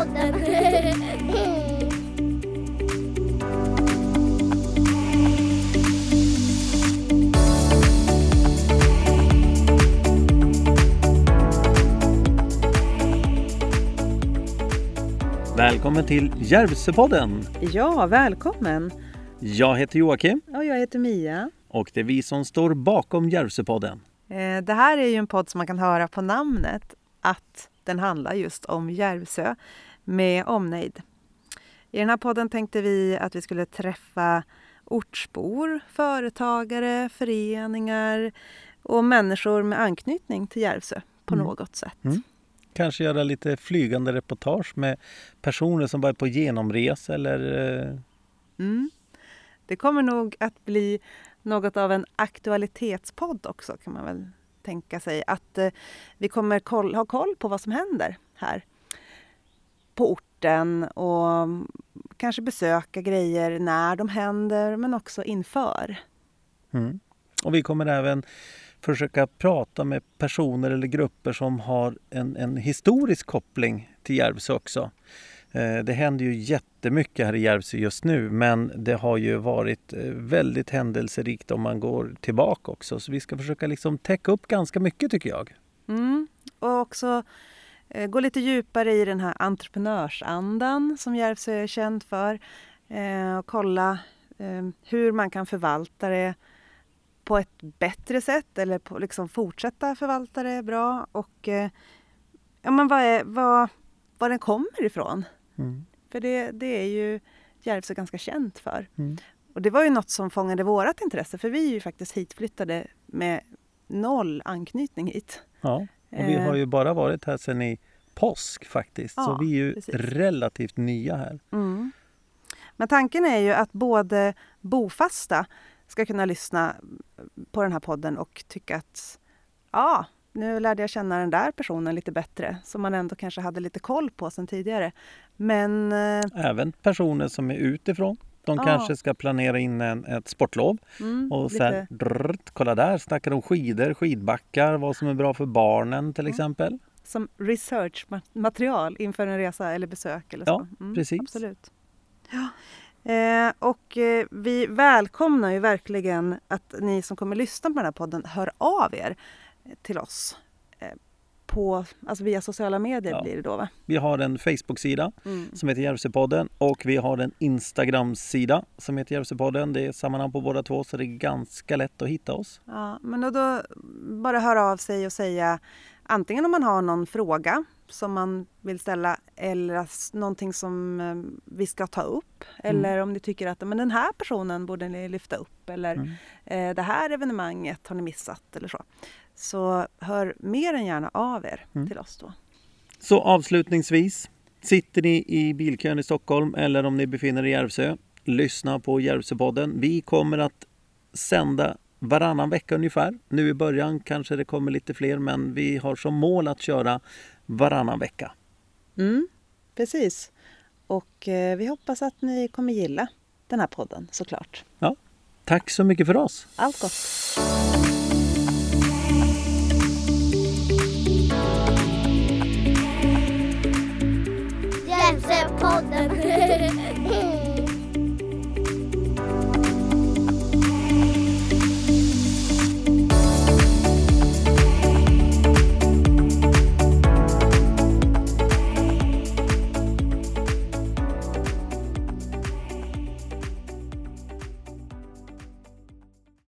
podden. Välkommen till Järvsöpodden! Ja, välkommen! Jag heter Joakim. Och jag heter Mia. Och det är vi som står bakom Järvsöpodden. Eh, det här är ju en podd som man kan höra på namnet att den handlar just om Järvsö med omnejd. I den här podden tänkte vi att vi skulle träffa ortsbor, företagare, föreningar och människor med anknytning till Järvsö på Mm. något sätt. Mm. Kanske göra lite flygande reportage med personer som var på genomresa eller eh, Mm. Det kommer nog att bli något av en aktualitetspodd också kan man väl tänka sig. Att eh, vi kommer koll, ha koll på vad som händer här på orten och kanske besöka grejer när de händer men också inför. Mm. Och vi kommer även försöka prata med personer eller grupper som har en, en historisk koppling till Järvsö också. Eh, Det händer ju jättemycket här i Järvsö just nu men det har ju varit eh, väldigt händelserikt om man går tillbaka också. Så vi ska försöka liksom täcka upp ganska mycket tycker jag. Mm. Och också gå lite djupare i den här entreprenörsandan som Järvsö är känd för. Eh, och kolla eh, hur man kan förvalta det på ett bättre sätt eller på, liksom fortsätta förvalta det bra. Och eh, ja, men vad, är, vad, vad den kommer ifrån. Mm. För det, det är ju Järvsö ganska känt för. Mm. Och det var ju något som fångade vårat intresse för vi är ju faktiskt hitflyttade med noll anknytning hit. Ja, och vi Eh. har ju bara varit här sedan i påsk faktiskt. så Ja, vi är ju precis. relativt nya här. Mm. Men tanken är ju att både bofasta ska kunna lyssna på den här podden och tycka att ja, nu lärde jag känna den där personen lite bättre som man ändå kanske hade lite koll på sedan tidigare. Men eh, Även personer som är utifrån. De Ja. kanske ska planera in en, ett sportlov mm, och sen drrrt, kolla där snackar de skidor, skidbackar, vad som är bra för barnen till Mm. exempel. som researchmaterial inför en resa eller besök. Eller Ja, så. Mm, precis. Absolut. Ja. Eh, och eh, vi välkomnar ju verkligen att ni som kommer lyssna på den här podden hör av er till oss. På, alltså via sociala medier Ja. blir det då va? Vi har en Facebook-sida Mm. som heter Järvsöpodden och vi har en Instagram-sida som heter Järvsöpodden. Det är samma namn på båda två så det är ganska lätt att hitta oss. Ja, men då, då bara höra av sig och säga antingen om man har någon fråga som man vill ställa eller någonting som eh, vi ska ta upp. Eller om ni tycker att men den här personen borde ni lyfta upp eller Mm. eh, det här evenemanget har ni missat eller så. Så hör mer än gärna av er Mm. till oss då. Så avslutningsvis, sitter ni i bilkön i Stockholm eller om ni befinner er i Järvsö, lyssna på Järvsöpodden. Vi kommer att sända varannan vecka ungefär. Nu i början kanske det kommer lite fler men vi har som mål att köra varannan vecka. Mm, precis. Och eh, vi hoppas att ni kommer gilla den här podden såklart. Tack så mycket för oss! Allt gott!